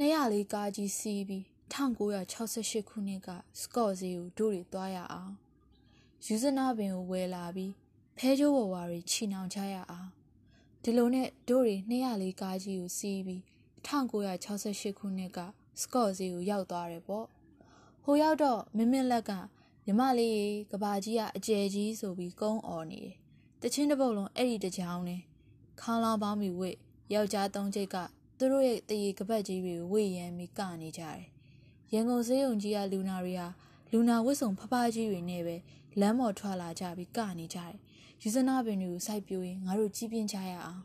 204ကားကြီးစီးပြီး1968ခုနှစ်ကစကော့ဈေးကိုတို့တွေသွားရအောင်ယူဇနာပင်ကိုဝယ်လာပြီးဖဲကျိုးဝဝါတွေချီနှောင်ချရအောင်ဒီလိုနဲ့တို့တွေ204ကားကြီးကိုစီးပြီး1968ခုနှစ်ကစကော့ဈေးကိုရောက်သွားတယ်ပေါ့ဟိုရောက်တော့မင်းမင်းလက်ကမြမလေးရေကဘာကြီးကအကျယ်ကြီးဆိုပြီးကုန်းអော်နေတယ်တချင်းတစ်ပုတ်လုံးအဲ့ဒီတကြောင်နဲ့ခေါင်းလောင်းပေါင်းပြီးဝိတ်ယောက်ျားသုံးချိတ်က သူတို့ရဲ့တရေကပတ်ကြီးတွေကိုဝေ့ရမ်းပြီးကနေကြတယ်ရန်ကုန်စေးုံကြီးကလူနာတွေဟာလူနာဝတ်စုံဖဖကြီးတွေနဲ့ပဲလမ်းပေါ်ထွက်လာကြပြီးကနေကြတယ်ယူဇနာပင်တွေကိုစိုက်ပြိုးရင်ငါတို့ကြီးပြင်းကြရအောင်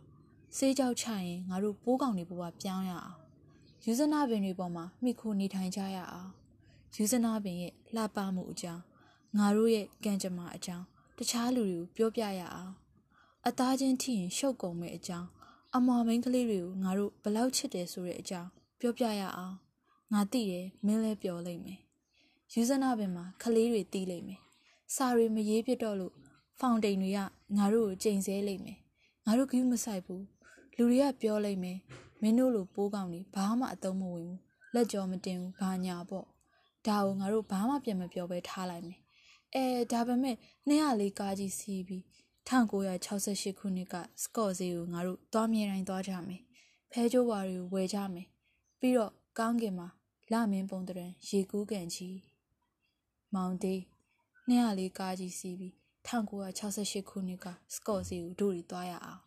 စေးကြောက်ချရင်ငါတို့ပိုးကောင်တွေဘဝပြောင်းရအောင်ယူဇနာပင်တွေပေါ်မှာမိခိုနေထိုင်ကြရအောင်ယူဇနာပင်ရဲ့လှပမှုအကြောင်းငါတို့ရဲ့ကံကြမ္မာအကြောင်းတခြားလူတွေကိုပြောပြရအောင်အသားချင်းထိရင်ရှုပ်ကုန်မဲ့အကြောင်း အမော်မင်းကလေးတွေကိုငါတို့ဘလောက်ချစ်တယ်ဆိုတဲ့အကြောင်းပြောပြရအောင်ငါသိတယ်မင်းလည်းပြောလိမ့်မယ်ယူဇနာပင်မှာကလေးတွေတီးလိမ့်မယ်စာတွေမရေးပြတော့လို့ဖောင်တိန်တွေကငါတို့ကိုချိန်ဆလိမ့်မယ်ငါတို့ကယူမဆိုင်ဘူးလူတွေကပြောလိမ့်မယ်မင်းတို့လိုပိုးကောင်တွေဘာမှအသုံးမဝင်ဘူးလက်ကြောမတင်ဘူးဘာညာပေါ့ဒါကိုငါတို့ဘာမှပြန်မပြောဘဲထားလိုက်မယ်အဲဒါပေမဲ့204ကားကြီးစီးပြီး 1968ခုနှစ်ကစကော့ဈေးကိုငါတို့သွားမြဲတိုင်းသွားကြမယ်ဖဲကျိုးဝါတွေကိုဝယ်ကြမယ်ပြီးတော့ကောင်းကင်မှာလမင်းပုံတရံရေကူးကန်ကြီးမောင်သေး204ကားကြီးစီးပြီး1968ခုနှစ်ကစကော့ဈေးကိုတို့တွေသွားရအောင်